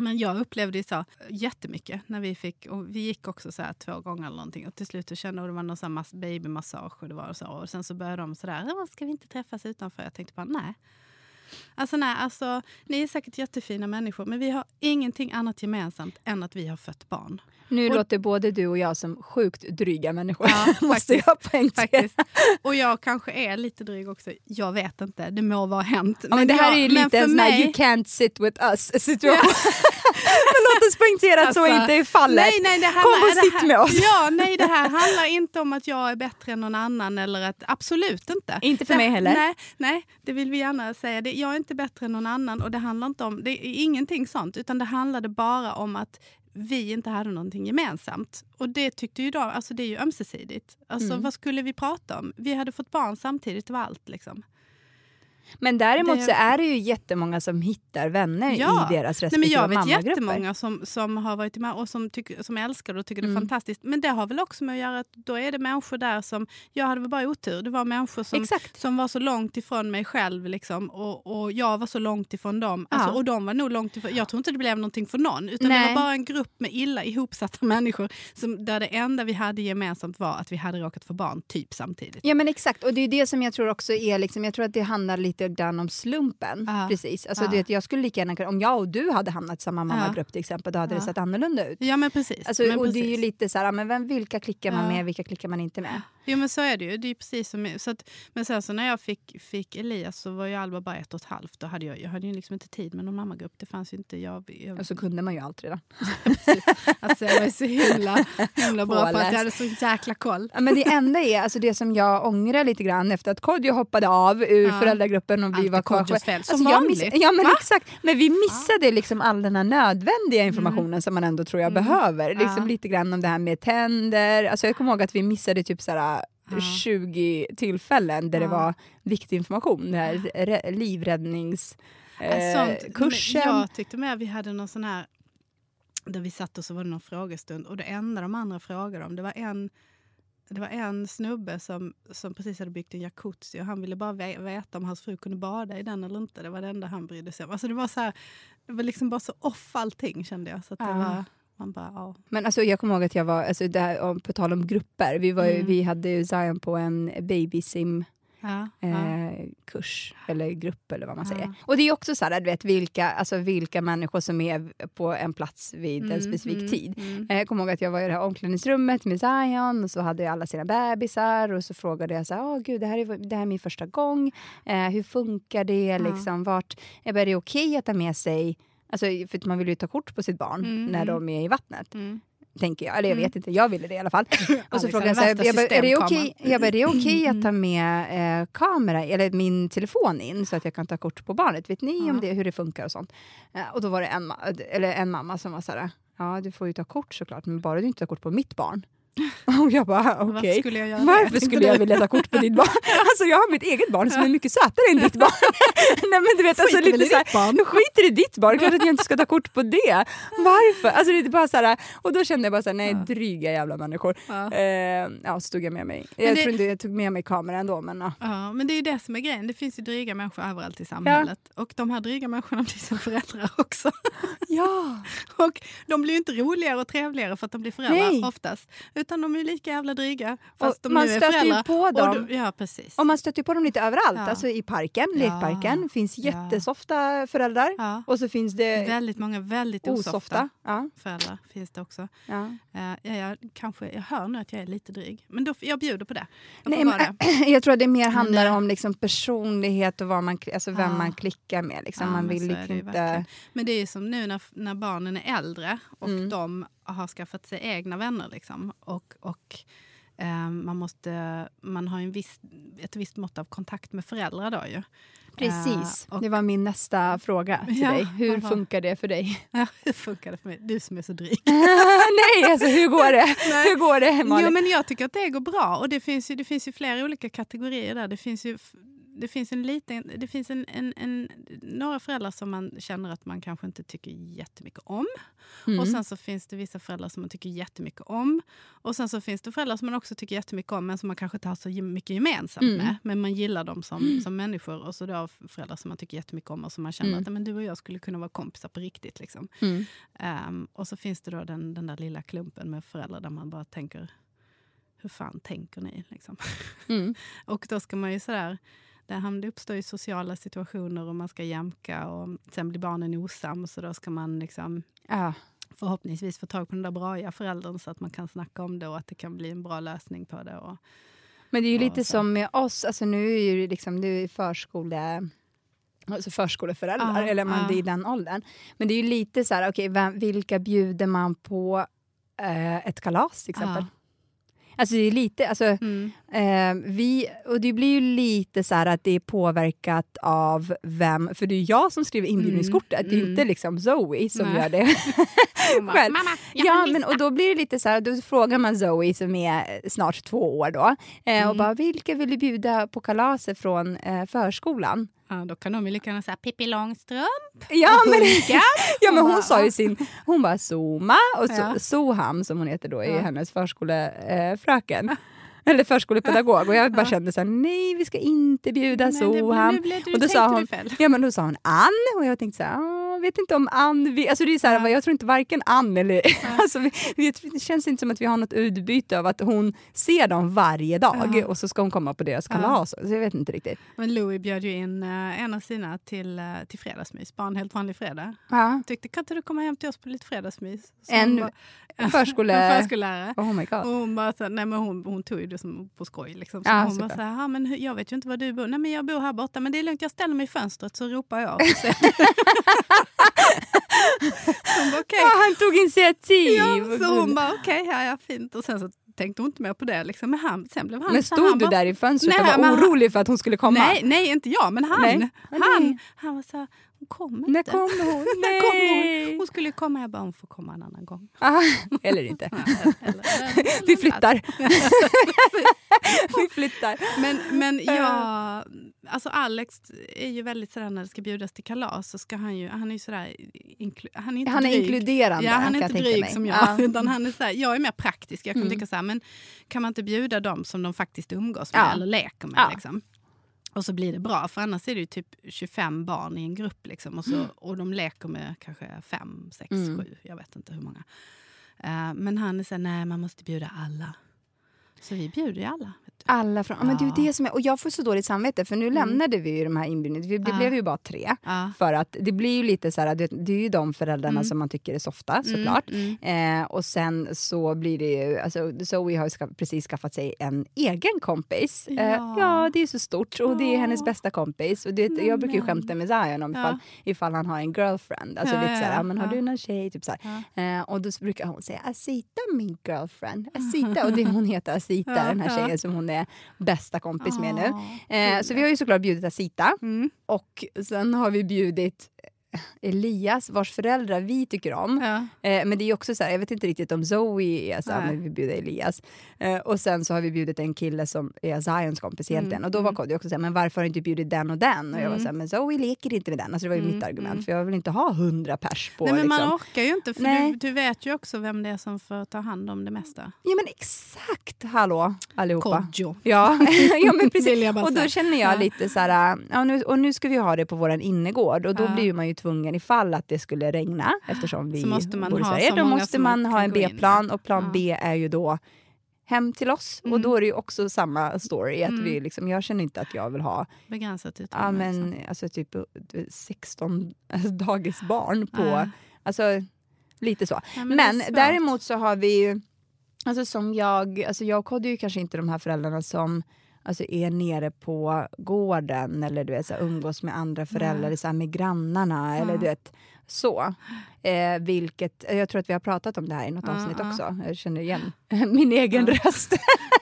Men jag upplevde ju så eh, jättemycket när vi fick, och vi gick också så här två gånger eller någonting och till slut så kände jag det var någon sån här babymassage och det var så och sen så började de sådär, ska vi inte träffas utanför? Jag tänkte bara nej. Alltså nej, alltså ni är säkert jättefina människor men vi har ingenting annat gemensamt än att vi har fött barn. Nu Och- låter både du och jag som sjukt dryga människor, Ja, [LAUGHS] måste jag poängtera. Och jag kanske är lite dryg också. Jag vet inte, det må vara hänt. Ja, men det här jag, är ju lite en sån här mig- you can't sit with us situation. [LAUGHS] men låt oss poängtera att så Alltså, inte är fallet. Nej, nej, det Kom handlar, och det sitt här, med oss. Ja, nej, det här handlar inte om att jag är bättre än någon annan. Eller att, absolut inte. Inte för det, mig heller. Nej, nej, det vill vi gärna säga. Det, jag är inte bättre än någon annan och det handlar inte om, det är ingenting sånt. Utan det handlade bara om att vi inte hade någonting gemensamt. Och det tyckte ju då, alltså det är ju ömsesidigt. Alltså Mm. vad skulle vi prata om? Vi hade fått barn samtidigt, det var allt liksom. Men däremot Det- så är det ju jättemånga som hittar vänner Ja. i deras Nej, respektive men jag vet jättemånga som, som har varit med och som, tycker, som älskar det och tycker det är Mm. fantastiskt. Men det har väl också med att göra att då är det människor där som... Jag hade väl bara otur. Det var människor som, Exakt. som var så långt ifrån mig själv liksom, och, och jag var så långt ifrån dem. Alltså, Ja. och de var nog långt ifrån... Jag tror inte det blev någonting för någon. Utan Nej. det var bara en grupp med illa ihopsatta [LAUGHS] människor som, där det enda vi hade gemensamt var att vi hade råkat få barn typ samtidigt. Ja men exakt, och det är det som jag tror också är, liksom, jag tror att det handlar lite grann om slumpen. Ja. Precis. Alltså, Ja. det, jag skulle lika gärna om jag och du hade hamnat i samma mammagrupp till exempel, då hade det sett annorlunda ut. Ja men precis. Alltså, men och precis. det är ju lite så här, men vem, vilka klickar man med, vilka klickar man inte med? Jo men så är det ju. Det är precis som, så att, men sen så när jag fick, fick Elias så var ju Alba bara ett och ett halvt. Då hade jag, jag hade ju liksom inte tid med någon mammagrupp. Det fanns ju inte. Jag, jag, Och så kunde man ju allt redan. [LAUGHS] Alltså, jag var så himla, himla bra på att Påläst. jag hade så jäkla koll. Ja, men det enda är, alltså det som jag ångrar lite grann efter att Kodjo hoppade av ur Ja. föräldragruppen och vi Allt var kvar. Som Alltså, jag vanligt. miss- ja men Va? exakt, men vi missade liksom all den här nödvändiga informationen som man ändå tror jag behöver. Liksom Mm. Ja. lite grann om det här med tänder, alltså jag kommer ihåg att vi missade typ såhär Ja. 20 tillfällen där det Ja. var viktig information. Det här re- livräddnings... Eh, Jag tyckte med vi hade någon sån här där vi satt och så var det någon frågestund och det enda de andra frågade om det var en det var en snubbe som, som precis hade byggt en jacuzzi och han ville bara ve- veta om hans fru kunde bada i den eller inte. Det var det enda han brydde sig om. Alltså det var så här, det var liksom bara så off allting kände jag. Så det Ja. var, man bara, ja. Men alltså, jag kommer ihåg att jag var, alltså, det här, om- på tal om grupper, vi, var Mm. vi hade ju Zion på en babysim Ja, ja. eh, kurs eller grupp eller vad man Ja. säger. Och det är också så här, du vet, vilka, alltså, vilka människor som är på en plats vid en Mm, specifik mm, tid. mm. Eh, Jag kommer ihåg att jag var i det här omklädningsrummet med Zion och så hade jag alla sina bebisar och så frågade jag så här, Åh, gud, det, här är, det här är min första gång, eh, hur funkar det? Liksom, vart, är det okej att ta med sig Alltså, för man vill ju ta kort på sitt barn Mm, när mm. de är i vattnet Mm. tänker jag. Eller jag Mm. vet inte, jag ville det i alla fall. [CLEARS THROAT] och så frågade jag, så här, jag bara, är det okej det [CLEARS THROAT] okej att ta med eh, kamera, eller min telefon in så att jag kan ta kort på barnet? Vet ni om det, hur det funkar och sånt? Eh, och då var det en, eller en mamma som var så här, ja du får ju ta kort såklart, men bara du inte tar kort på mitt barn. [LAUGHS] Och jag bara, okej. Varför skulle jag göra det? Varför skulle jag vilja ta kort på ditt barn? [LAUGHS] Alltså jag har mitt eget barn som är mycket sötare än ditt barn. [LAUGHS] Nej men du vet, alltså, Skiter lite i ditt barn. jag skiter i ditt barn, klart att jag inte ska ta kort på det. Varför? Alltså det är bara så här, och då kände jag bara så här, nej dryga jävla människor. Ja. Eh, ja, så tog jag med mig. Jag det- tror inte jag tog med mig kameran ändå men ja. Ja, men det är ju det som är grejen. Det finns ju dryga människor överallt i samhället. Och de här dryga människorna blir som föräldrar också. Ja. Och de blir ju inte roligare och trevligare för att de blir föräldrar Nej. oftast. Utan de är lika jävla dryga. Fast Och de man nu är stöter ju föräldrar. på Och dem. då- ja, precis. Och man stöter på dem lite överallt. Ja. Alltså i parken, Ja. lekparken, finns jättesofta föräldrar. Ja. Och så finns det Väldigt många väldigt osofta, osofta. Ja. föräldrar finns det också. Ja. Eh, ja, jag, kanske, jag hör nu att jag är lite dryg. Men då, jag bjuder på det. Jag Nej, men, det. [CLEARS THROAT] jag tror att det mer handlar Nej. om liksom personlighet och vad man, alltså vem man klickar med. Liksom. Man men vill är liksom det inte... verkligen. Men det är som nu när, när barnen är äldre och Mm. de har skaffat sig egna vänner. Liksom, och, och eh, man, måste, man har en viss, ett visst mått av kontakt med föräldrar då ju. Precis, Eh, och- det var min nästa fråga till Ja, dig. Hur var- funkar det för dig? [LAUGHS] Ja, hur funkar det för mig? Du som är så dryg. [LAUGHS] Nej, alltså hur går det? [LAUGHS] Hur går det Malin? Jo, men jag tycker att det går bra. Och det finns ju, det finns ju flera olika kategorier där. Det finns ju det finns en liten, det finns en, en, en, några föräldrar som man känner att man kanske inte tycker jättemycket om. Mm. Och sen så finns det vissa föräldrar som man tycker jättemycket om. Och sen så finns det föräldrar som man också tycker jättemycket om men som man kanske inte har så mycket gemensamt Mm. med. Men man gillar dem som, som människor. Och så då föräldrar som man tycker jättemycket om och som man känner Mm. att men du och jag skulle kunna vara kompisar på riktigt. Liksom. Mm. Ehm, och så finns det då den, den där lilla klumpen med föräldrar där man bara tänker hur fan tänker ni? Liksom. Mm. [LAUGHS] och då ska man ju sådär, det, ham- det uppstår ju sociala situationer och man ska jämka och sen blir barnen osams så då ska man liksom Ja. förhoppningsvis få tag på den där braiga föräldern så att man kan snacka om det och att det kan bli en bra lösning på det. Och, Men det är ju lite så. som med oss, alltså nu är ju liksom, du är förskole... Alltså förskoleföräldrar, Ja, eller man ja. är i den åldern. Men det är ju lite så här, okej, vem, vilka bjuder man på eh, ett kalas till exempel? Ja. Alltså det är lite, alltså, mm. eh, vi, och det blir ju lite så här att det är påverkat av vem, för det är jag som skriver inbjudningskortet, det är mm. inte liksom Zoe som Nej. gör det [LAUGHS] själv. Ja, men och då blir det lite så här, då frågar man Zoe som är snart två år då, eh, och Mm. bara vilka vill du bjuda på kalaset från eh, förskolan? Ja, då kan de ju lika gärna säga Pippi Långstrump. Ja men, [LAUGHS] ja, men hon bara, sa ju sin, hon bara Zoma och så, Ja. Soham som hon heter då är Ja. hennes förskolefröken. Eh. [LAUGHS] Eller förskolepedagog och jag bara kände så här, nej vi ska inte bjuda Soham. och då sa hon, ja men då sa hon Ann och jag tänkte så här, "Ah, vet inte om Ann, vi, alltså det är så här, jag tror inte varken Ann eller, [LAUGHS] alltså vi, det känns inte som att vi har något utbyte av att hon ser dem varje dag och så ska hon komma på deras kalas. Så jag vet inte riktigt. Men Louis bjöd ju in eh, en av sina till, eh, till fredagsmys, bara en helt vanlig fredag. Ja. Tyckte, kan inte du komma hem till oss på lite fredagsmys? Så En bara- [LAUGHS] förskole- en förskollärare. Oh my god. Och hon, bara, så, nej, men hon, hon tog ju det som på skoj. Liksom. Så Ja, hon bara så här, "Ja, men jag vet ju inte var du bor. Nej men jag bor här borta, men det är lugnt, jag ställer mig i fönstret så ropar jag. [LAUGHS] Bara, okej. Ja, han tog initiativ! Ja, så hon bara okej, ja, ja fint. Och sen så tänkte hon inte mer på det. Liksom. Men, han, sen blev han, Men så han stod du bara- där i fönstret Nej, och var orolig för att hon skulle komma? Nej, nej, inte jag, men han. Nej. Han, han var så hon När inte. kommer hon? [LAUGHS] När Nej. hon? Hon skulle komma, jag bara hon får komma en annan gång. Ah, eller inte. Vi flyttar. Vi flyttar. Men, men jag, alltså Alex är ju väldigt sådär när det ska bjudas till kalas så ska han ju, han är ju sådär, inklu, han är inte Han är dryg. inkluderande, Ja, han är inte dryg mig. som jag, Ja. [LAUGHS] utan han är såhär, jag är mer praktisk. Jag kan Mm. tycka såhär, men kan man inte bjuda dem som de faktiskt umgås med Ja. eller leker med? Liksom? Och så blir det bra, för annars är det typ 25 barn i en grupp liksom, och, så, och de leker med kanske fem, sex, Mm. sju, jag vet inte hur många. Eh, men han är såhär, nej man måste bjuda alla. Så vi bjuder ju alla. Alla från, ja. men det är det som är, och jag får så dåligt samvete för nu lämnade vi ju de här inbjudningarna, det Ja. blev ju bara tre. Ja. För att det blir ju lite så här, det, det är ju de föräldrarna Mm. som man tycker är softa såklart. Mm, mm. Eh, och sen så blir det ju, alltså Zoe har ska, precis skaffat sig en egen kompis. Eh, Ja. ja, det är så stort och det är hennes bästa kompis. Och det, jag brukar ju skämta med Zion om ifall, ifall han har en girlfriend. Alltså lite så här, men har du någon tjej? Typ så. Eh, och då brukar hon säga Asita min girlfriend. [LAUGHS] Asita. Och det, hon heter Asita, den här tjejen som hon är bästa kompis med nu. Eh, så vi har ju såklart bjudit Asita. Mm. Och sen har vi bjudit Elias, vars föräldrar vi tycker om. Ja. Eh, men det är också så här, jag vet inte riktigt om Zoe är så men vi bjuder Elias. Eh, och sen så har vi bjudit en kille som är Zions kompis egentligen. Mm, Och då var mm. Kodjo också så här, men varför har du inte bjudit den och den? Och jag var Mm. så här, men Zoe leker inte med den. Alltså det var ju Mm, mitt argument, mm. för jag vill inte ha hundra pers på Nej, men liksom. man orkar ju inte, för Nej. du, du vet ju också vem det är som får ta hand om det mesta. Ja men exakt, hallå allihopa. Kodjo. Ja, [LAUGHS] ja men [LAUGHS] precis. Och då känner jag Ja. lite så här, ja, nu, och nu ska vi ha det på vår innergård och då Ja. blir man ju tvungen ifall att det skulle regna eftersom vi bor i Sverige. Då måste man ha en. B-plan och plan Ja. B är ju då hem till oss och Mm. då är det ju också samma story. Att Mm. vi liksom, jag känner inte att jag vill ha Begränsat utrymme. ja, men, liksom. alltså, typ du vet, 16 dagisbarn på, Ja. alltså lite så. Ja, men Men däremot så har vi ju, alltså som jag, alltså jag och är ju kanske inte de här föräldrarna som alltså är nere på gården eller du vet, så här, umgås med andra föräldrar, så här, med grannarna eller du vet så. Eh, vilket, jag tror att vi har pratat om det här i något Ja, avsnitt ja. också. Jag känner igen [LAUGHS] min egen röst.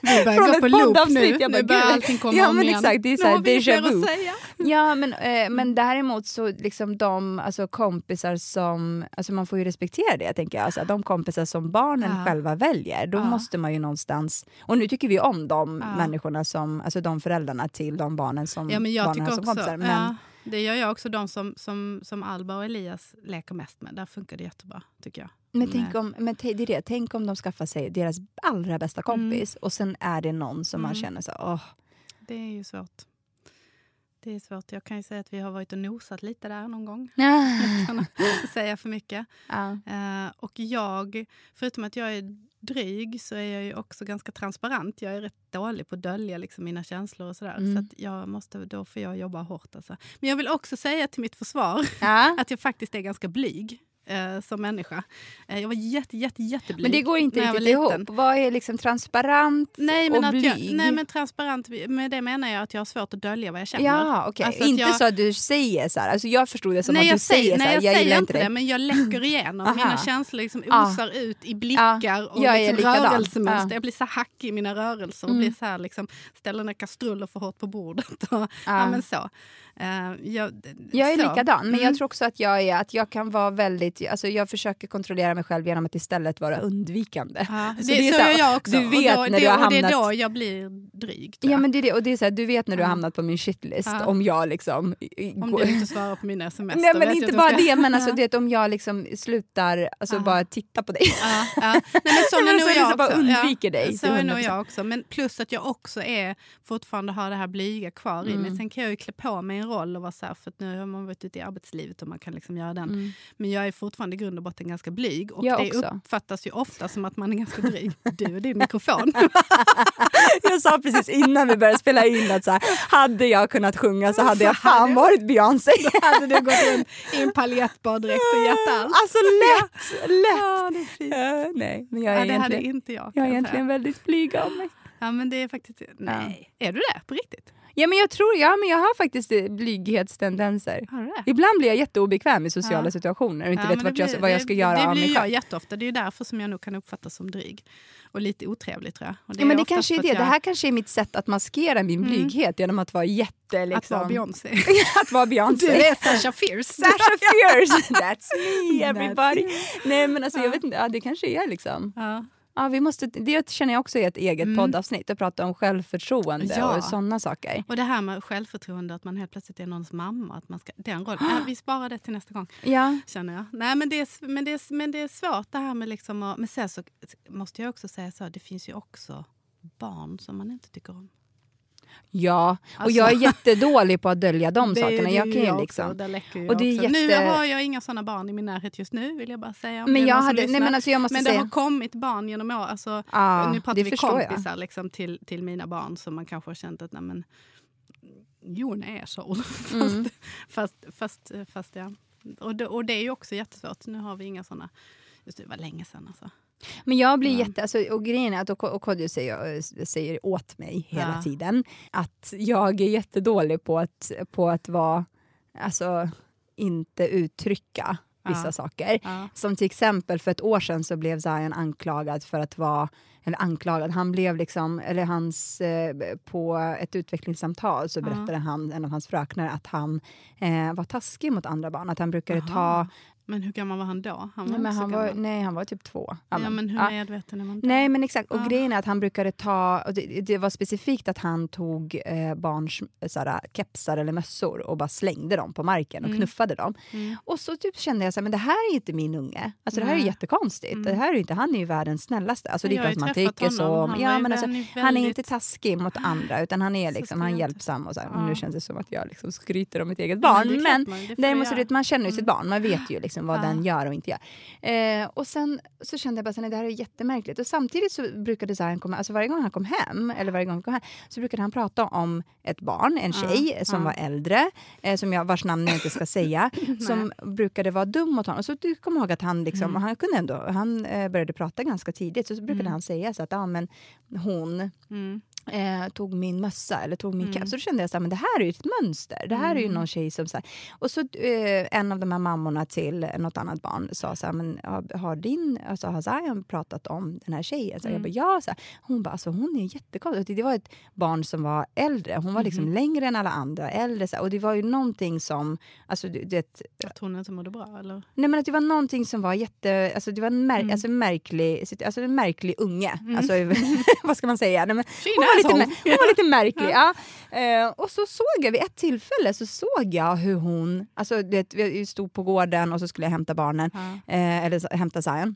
Vi börjar [LAUGHS] från ett poddavsnitt. nu. Jag bara, nu börjar allting komma Ja, om men igen. exakt, det är så här déjà vu. att säga. Ja, men, eh, men däremot så liksom de alltså, kompisar som... Alltså man får ju respektera det, tänker jag. Alltså, de kompisar som barnen Ja. själva väljer, då måste man ju någonstans... Och nu tycker vi om de människorna som... Alltså de föräldrarna till de barnen som Ja, men jag barnen har som också, kompisar. Men, det gör jag också. De som, som, som Alba och Elias leker mest med. Där funkar det jättebra, tycker jag. men, tänk om, men det är det, tänk om de skaffar sig deras allra bästa kompis och sen är det någon som man Mm. känner så åh, Det är ju svårt. Det är svårt. Jag kan ju säga att vi har varit och nosat lite där någon gång. [LAUGHS] Utan att säga för mycket. ja. Eh, och jag, förutom att jag är dryg så är jag ju också ganska transparent. Jag är rätt dålig på att dölja liksom mina känslor och sådär. Mm. Så att jag måste, då får jag jobba hårt. Alltså. Men jag vill också säga till mitt försvar Ja. [LAUGHS] att jag faktiskt är ganska blyg eh, som människa. Eh, jag var jätte, jätte, jätteblyg Men det går inte riktigt ihop. Vad är liksom transparent Nej men, och blyg? jag, nej men transparent, med det menar jag att jag har svårt att dölja vad jag känner. Ja, okej. Alltså inte jag- så att du säger så här. Alltså jag förstod det som nej, att du säger, säger så här, jag, jag, säger inte det, dig. men jag läcker igenom. Mina känslor liksom Ja. osar ut i blickar och jag är liksom rörelsemönster. Ja. Jag blir så hackig i mina rörelser och Mm. blir så här, liksom, ställer ner kastruller för hårt på bordet. Och, ja. Ja. men så. Eh, jag, Jag är så. likadan, men Mm. jag tror också att jag är att jag kan vara väldigt, alltså jag försöker kontrollera mig själv genom att istället vara undvikande. Ja, Så det, det är så så här, gör jag också. du vet då, när det, du har det är hamnat- då jag blir dryg. tror Ja jag. men det är det, och det är så här, du vet när du har hamnat på min shitlist, Ja. om jag liksom... Om du inte svarar på mina sms. [LAUGHS] Nej men inte bara det, men alltså, [LAUGHS] det, om jag liksom slutar alltså, Ja. bara titta på dig. Ja, ja. [LAUGHS] Nej, men sån Nej, är men nog så är det jag bara också. undviker dig Så är nog 100%. jag också. Men plus att jag också är fortfarande har det här blyga kvar i mig. Mm. Sen kan jag ju klä på mig en roll och vara så här, för att nu har man varit ute i arbetslivet och man kan liksom göra den. Mm. Men jag är fortfarande i grund och botten ganska blyg. Och Jag det också. uppfattas ju ofta som att man är ganska dryg. Du och din mikrofon. [LAUGHS] Jag sa precis innan vi började spela in att så här, hade jag kunnat sjunga så hade jag hade fan varit Beyoncé. [LAUGHS] hade du gått runt i en paljettbaddräkt och gett allt. Alltså lätt! lätt. Ja. Eh, nej, men jag är Ja, det hade egentligen, inte jag. jag är egentligen väldigt blyg av mig. Ja, men det är faktiskt... Nej. Är du det? På riktigt? Ja men jag tror, ja men jag har faktiskt eh, blyghetstendenser. Har det? Ibland blir jag jätteobekväm i sociala Ja. situationer och inte Ja, vet vart det jag, blir- vad jag det- ska göra Det av blir mig jag själv. jätteofta. Det är därför som jag nog kan uppfattas som dryg. Och lite otrevlig tror jag. Och Ja, men det kanske är det. jag- Det här kanske är mitt sätt att maskera min Mm. blyghet genom att vara jätte... Liksom, Att vara Beyoncé. [LAUGHS] att vara Beyoncé. Du är Sasha Fierce. [LAUGHS] Sasha Fierce! That's me [LAUGHS] everybody! That's Nej men alltså jag Ja. vet inte, ja, det kanske är liksom. Ja. Ja, vi måste, det känner jag också är ett eget Mm. poddavsnitt, att prata om självförtroende Ja. och sådana saker. Och det här med självförtroende, att man helt plötsligt är någons mamma. Att man ska, den rollen. Ja, vi sparar det till nästa gång. Ja. Känner jag. Nej, men, det är, men, det är, men det är svårt det här med... Liksom, att- men sen så måste jag också säga så, det finns ju också barn som man inte tycker om. Ja, och Alltså- jag är jättedålig på att dölja de [LAUGHS] Det sakerna. ju Jag kan också, liksom... läcker ju och det är jag också. Nu jätte- har jag inga såna barn i min närhet just nu, vill jag bara säga. Men det jag hade- nej, men alltså jag måste Men det säga- har kommit barn genom år. Alltså, Ja, nu pratar det vi jag. kompisar liksom, till, till mina barn som man kanske har känt att nej, men, Jon är så. [LAUGHS] Mm. fast, fast, fast, fast ja. Och det, och det är ju också jättesvårt. Nu har vi inga såna. Just det, det var länge sedan alltså. Men jag blir Ja. jätte... Alltså, och grejen är att och, Kodjo säger, säger åt mig hela Ja. tiden att jag är jättedålig på att, på att vara... Alltså, inte uttrycka vissa Ja. saker. Ja. Som till exempel för ett år sedan så blev Zion anklagad för att vara eller anklagad, han blev liksom, eller hans, eh, på ett utvecklingssamtal så Ja. berättade han, en av hans fröknar, att han eh, var taskig mot andra barn. Att han brukade ta... Men hur gammal var han då? Han var Nej, men han var, nej, han var typ två. Ja, men hur ja. medveten är man då? Nej men exakt, och Ja. grejen är att han brukade ta, och det, det var specifikt att han tog eh, barns såhär, kepsar eller mössor och bara slängde dem på marken och Mm. knuffade dem. Mm. Och så typ kände jag så här, men det här är inte min unge. Alltså det här är jättekonstigt. Mm. Det här är inte, han är ju världens snällaste. Alltså det är klart man tycker så. Han Ja, men alltså, är han är väldigt- inte taskig mot andra utan han är liksom, han är hjälpsam. Och så här. Ja. Nu känns det som att jag liksom skryter om mitt eget Ja, barn. Men, får däremot man känner ju sitt Mm. barn, man vet ju liksom vad Ja. den gör och inte gör. Eh, och sen så kände jag bara att det här är jättemärkligt. Och samtidigt så brukade Zion komma, alltså varje gång han kom hem, eller varje gång han kom hem, så brukade han prata om ett barn, en Ja, tjej som ja. var äldre, eh, som jag, vars namn jag inte ska säga, [LAUGHS] som brukade vara dum mot honom. Så du kommer ihåg att han, liksom, Mm. och han, kunde ändå, han eh, började prata ganska tidigt, så, så brukade Mm. han säga så att ja, men hon Mm. Eh, tog min mössa eller tog min Mm. keps. Så då kände jag men det här är ju ett mönster. Det här är ju Mm. någon tjej som... Så här, och så eh, en av de här mammorna till något annat barn sa så här, men har, har din, alltså har Zion pratat om den här tjejen? Så Mm. Jag bara, ja. Så här. Hon bara, alltså hon är jättekonstig. Det var ett barn som var äldre. Hon var liksom Mhm. längre än alla andra, äldre. Så och det var ju någonting som, alltså du det, Att hon inte mådde bra eller? Nej men att det var någonting som var jätte, alltså det var en mär, Mm. alltså märklig, alltså en märklig unge. Mm. Alltså, [LAUGHS] vad ska man säga? Nej, men, var lite, hon var lite [LAUGHS] märklig. Ja. Eh, och så såg jag vid ett tillfälle så såg jag hur hon, alltså det, vi stod på gården och så skulle jag hämta barnen, eh, eller hämta Zion.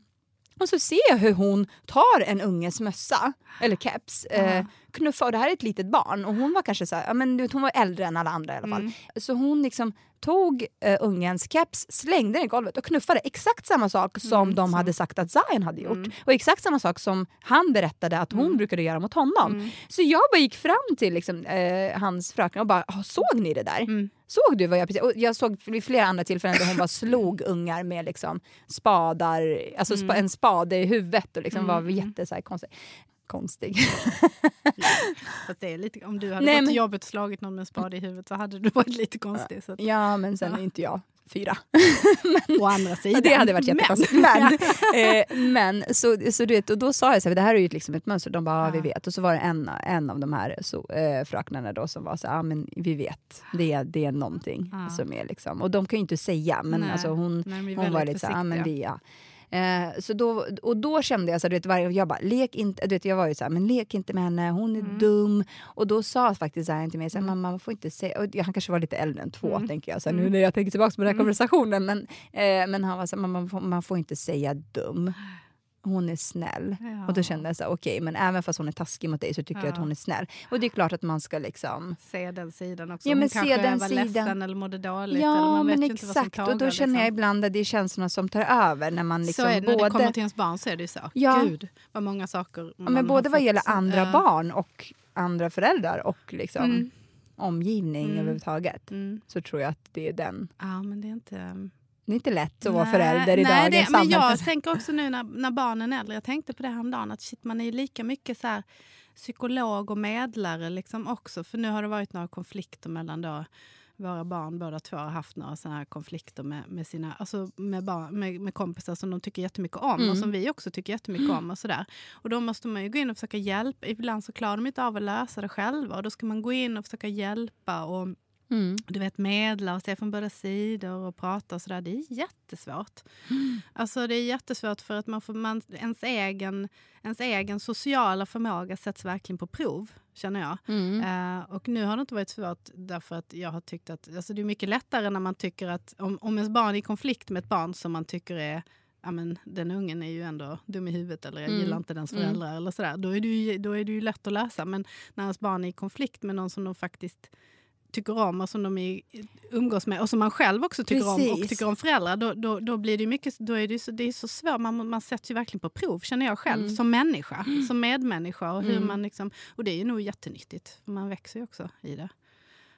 Och så ser jag hur hon tar en unges mössa, eller keps, eh, Ja. knuffar, och det här är ett litet barn och hon var kanske så här, ja, men vet, hon var äldre än alla andra i alla fall. Mm. Så hon liksom tog eh, ungens keps, slängde den i golvet och knuffade exakt samma sak som Mm, de så. hade sagt att Zion hade gjort. Mm. Och exakt samma sak som han berättade att hon Mm. brukade göra mot honom. Mm. Så jag bara gick fram till liksom, eh, hans fröken och bara, "Ah, såg ni det där? Mm. Såg du vad jag precis... Och jag såg vid flera andra tillfällen där hon bara slog ungar med liksom spadar, alltså spa, en spade i huvudet och liksom var jätte så här, konstig. Konstig. Fast det är lite, om du hade Nej, gått men- till jobbet och slagit någon med en spade i huvudet så hade du varit lite konstig. Så att, Ja men sen Ja. är inte jag fyra. [LAUGHS] Å andra sidan. Det hade varit Men- jättekonstigt. Men, eh, men så, så du vet, och då sa jag så här, det här är ju liksom ett mönster. De bara, ja. vi vet. Och så var det en, en av de här så, eh, fröknarna då som var så här, ja men vi vet. Det, är- det är någonting Ja. som är liksom. Och de kan ju inte säga, men Nej. alltså hon, Nej, är hon var lite så här, ja men försiktiga. vi, ja. Eh, så då, och då kände jag så här, du vet, varje, jag bara, lek inte, du vet, jag var ju så här, men lek inte med henne, hon är Mm. dum. Och då sa faktiskt här till mig, så här, mamma man får inte säga, och han kanske var lite äldre än två Mm. tänker jag, så här, nu när jag tänker tillbaka på den här konversationen. Men, eh, men han var så här, mamma man får, man får inte säga dum. Hon är snäll. Ja. Och då kände jag så okej, men även fast hon är taskig mot dig så tycker jag Ja. att hon är snäll. Och det är klart att man ska liksom... Se den sidan också. Ja, men Hon se kanske den var sidan. ledsen eller mådde dåligt. eller Ja, man vet men inte vad som exakt. Och då känner jag liksom. ibland att det är känslorna som tar över när man liksom så är det, när både... det kommer till ens barn så är det ju så. Ja. Gud, vad många saker Ja, men både vad fått- gäller andra ja. barn och andra föräldrar och liksom Mm. omgivning Mm. överhuvudtaget. Mm. Så tror jag att det är den. Ja, men det är inte... Det är inte lätt att vara Nej, förälder i nej, dagens det, Men samhälle. jag tänker också nu när, när barnen är äldre, jag tänkte på det häromdagen, att shit, man är ju lika mycket så här psykolog och medlare liksom också. För nu har det varit några konflikter mellan då våra barn, båda två har haft några såna här konflikter med, med, sina, alltså med, barn, med, med kompisar som de tycker jättemycket om Mm. och som vi också tycker jättemycket om. och sådär. Och då måste man ju gå in och försöka hjälpa. Ibland så klarar de inte av att lösa det själva och då ska man gå in och försöka hjälpa och Mm. du vet, medla och se från båda sidor och prata och sådär. Det är jättesvårt. Alltså det är jättesvårt för att man får, man, ens, egen, ens egen sociala förmåga sätts verkligen på prov, känner jag. Mm. Eh, och nu har det inte varit svårt därför att jag har tyckt att alltså det är mycket lättare när man tycker att om, om ens barn är i konflikt med ett barn som man tycker är Ja, men den ungen är ju ändå dum i huvudet eller jag Mm. gillar inte dens Mm. föräldrar. Eller sådär. Då, är det ju, då är det ju lätt att läsa. Men när ens barn är i konflikt med någon som de faktiskt tycker om och som de är, umgås med och som man själv också tycker om och Precis. tycker om föräldrar, då, då, då blir det mycket, då är det, så, det är så svårt. Man, man sätts ju verkligen på prov, känner jag själv, Mm. som människa, som medmänniska. Och, hur Mm. man liksom, och det är ju nog jättenyttigt, för man växer ju också i det.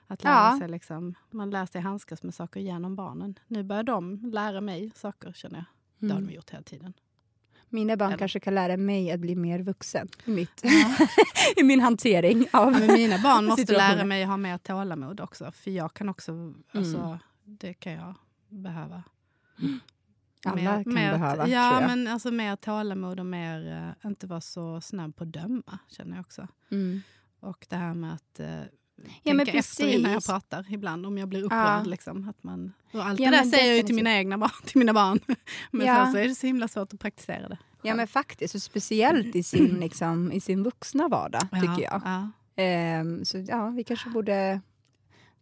Att lära Ja. sig liksom, man lär sig handskas med saker genom barnen. Nu börjar de lära mig saker, känner jag. Det har Mm. de gjort hela tiden. Mina barn Eller- kanske kan lära mig att bli mer vuxen i, mitt, [LAUGHS] i min hantering av Ja, mina barn måste lära mig ha mer tålamod också. För jag kan också, alltså, det kan jag behöva. Alla kan mer, behöva, Ja, men alltså mer tålamod och mer, eh, inte vara så snabb på att döma, känner jag också. Mm. Och det här med att eh, Ja, tänka efter innan jag pratar ibland, om jag blir upprörd. Ja. Liksom, att man, och allt Ja, det där säger jag ju till mina egna barn. Till mina barn. [LAUGHS] men Ja. sen så är det så himla svårt att praktisera det. Ja men faktiskt, och speciellt i sin, [CLEARS THROAT] liksom, i sin vuxna vardag tycker jag. Ja, Ehm, så ja, vi kanske borde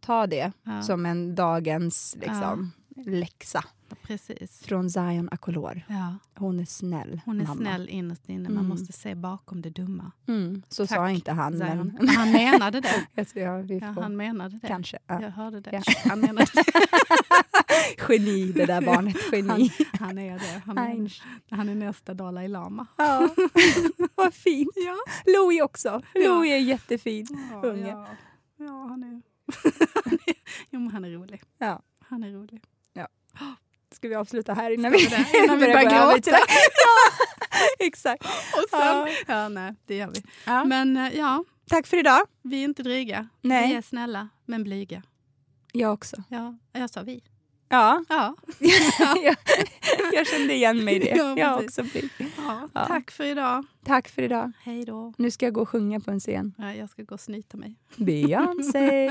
ta det ja, som en dagens liksom, läxa ja, precis. från Zion Akolor. Ja. Hon är snäll Hon är mamma. snäll innerst inne, man Mm. måste se bakom det dumma. Mm, så Tack, sa inte han, Zion. men han menade det. [LAUGHS] tror jag, vi Ja, får, han menade det. kanske. Ja. Jag hörde det. Ja. [LAUGHS] Han menade det. [LAUGHS] Geni det där barnet, geni. Han, han är det. Han är, han är nästa Dalai Lama. Ja, vad fint. Ja. Louie också. Ja. Louie är jättefin. Ja, Unge. Ja, ja han är... jo, men han är rolig. Ja. Han är rolig. [GASPS] Ska vi avsluta här innan [LAUGHS] vi? Innan vi börjar gråta? [LAUGHS] Ja, [LAUGHS] exakt. Och sen, Ja. ja. nej, det gör vi. Ja. Men eh, ja, Tack för idag. vi är inte dryga. Nej. Vi är snälla, men blyga. Jag också. Ja, jag sa vi. Ja, Ja. jag, jag kände igen mig i det. Ja, jag också blivit. ja. Ja. Tack för idag. Tack för idag. Hej då. Nu ska jag gå och sjunga på en scen. Ja, Jag ska gå och snyta mig. Beyoncé.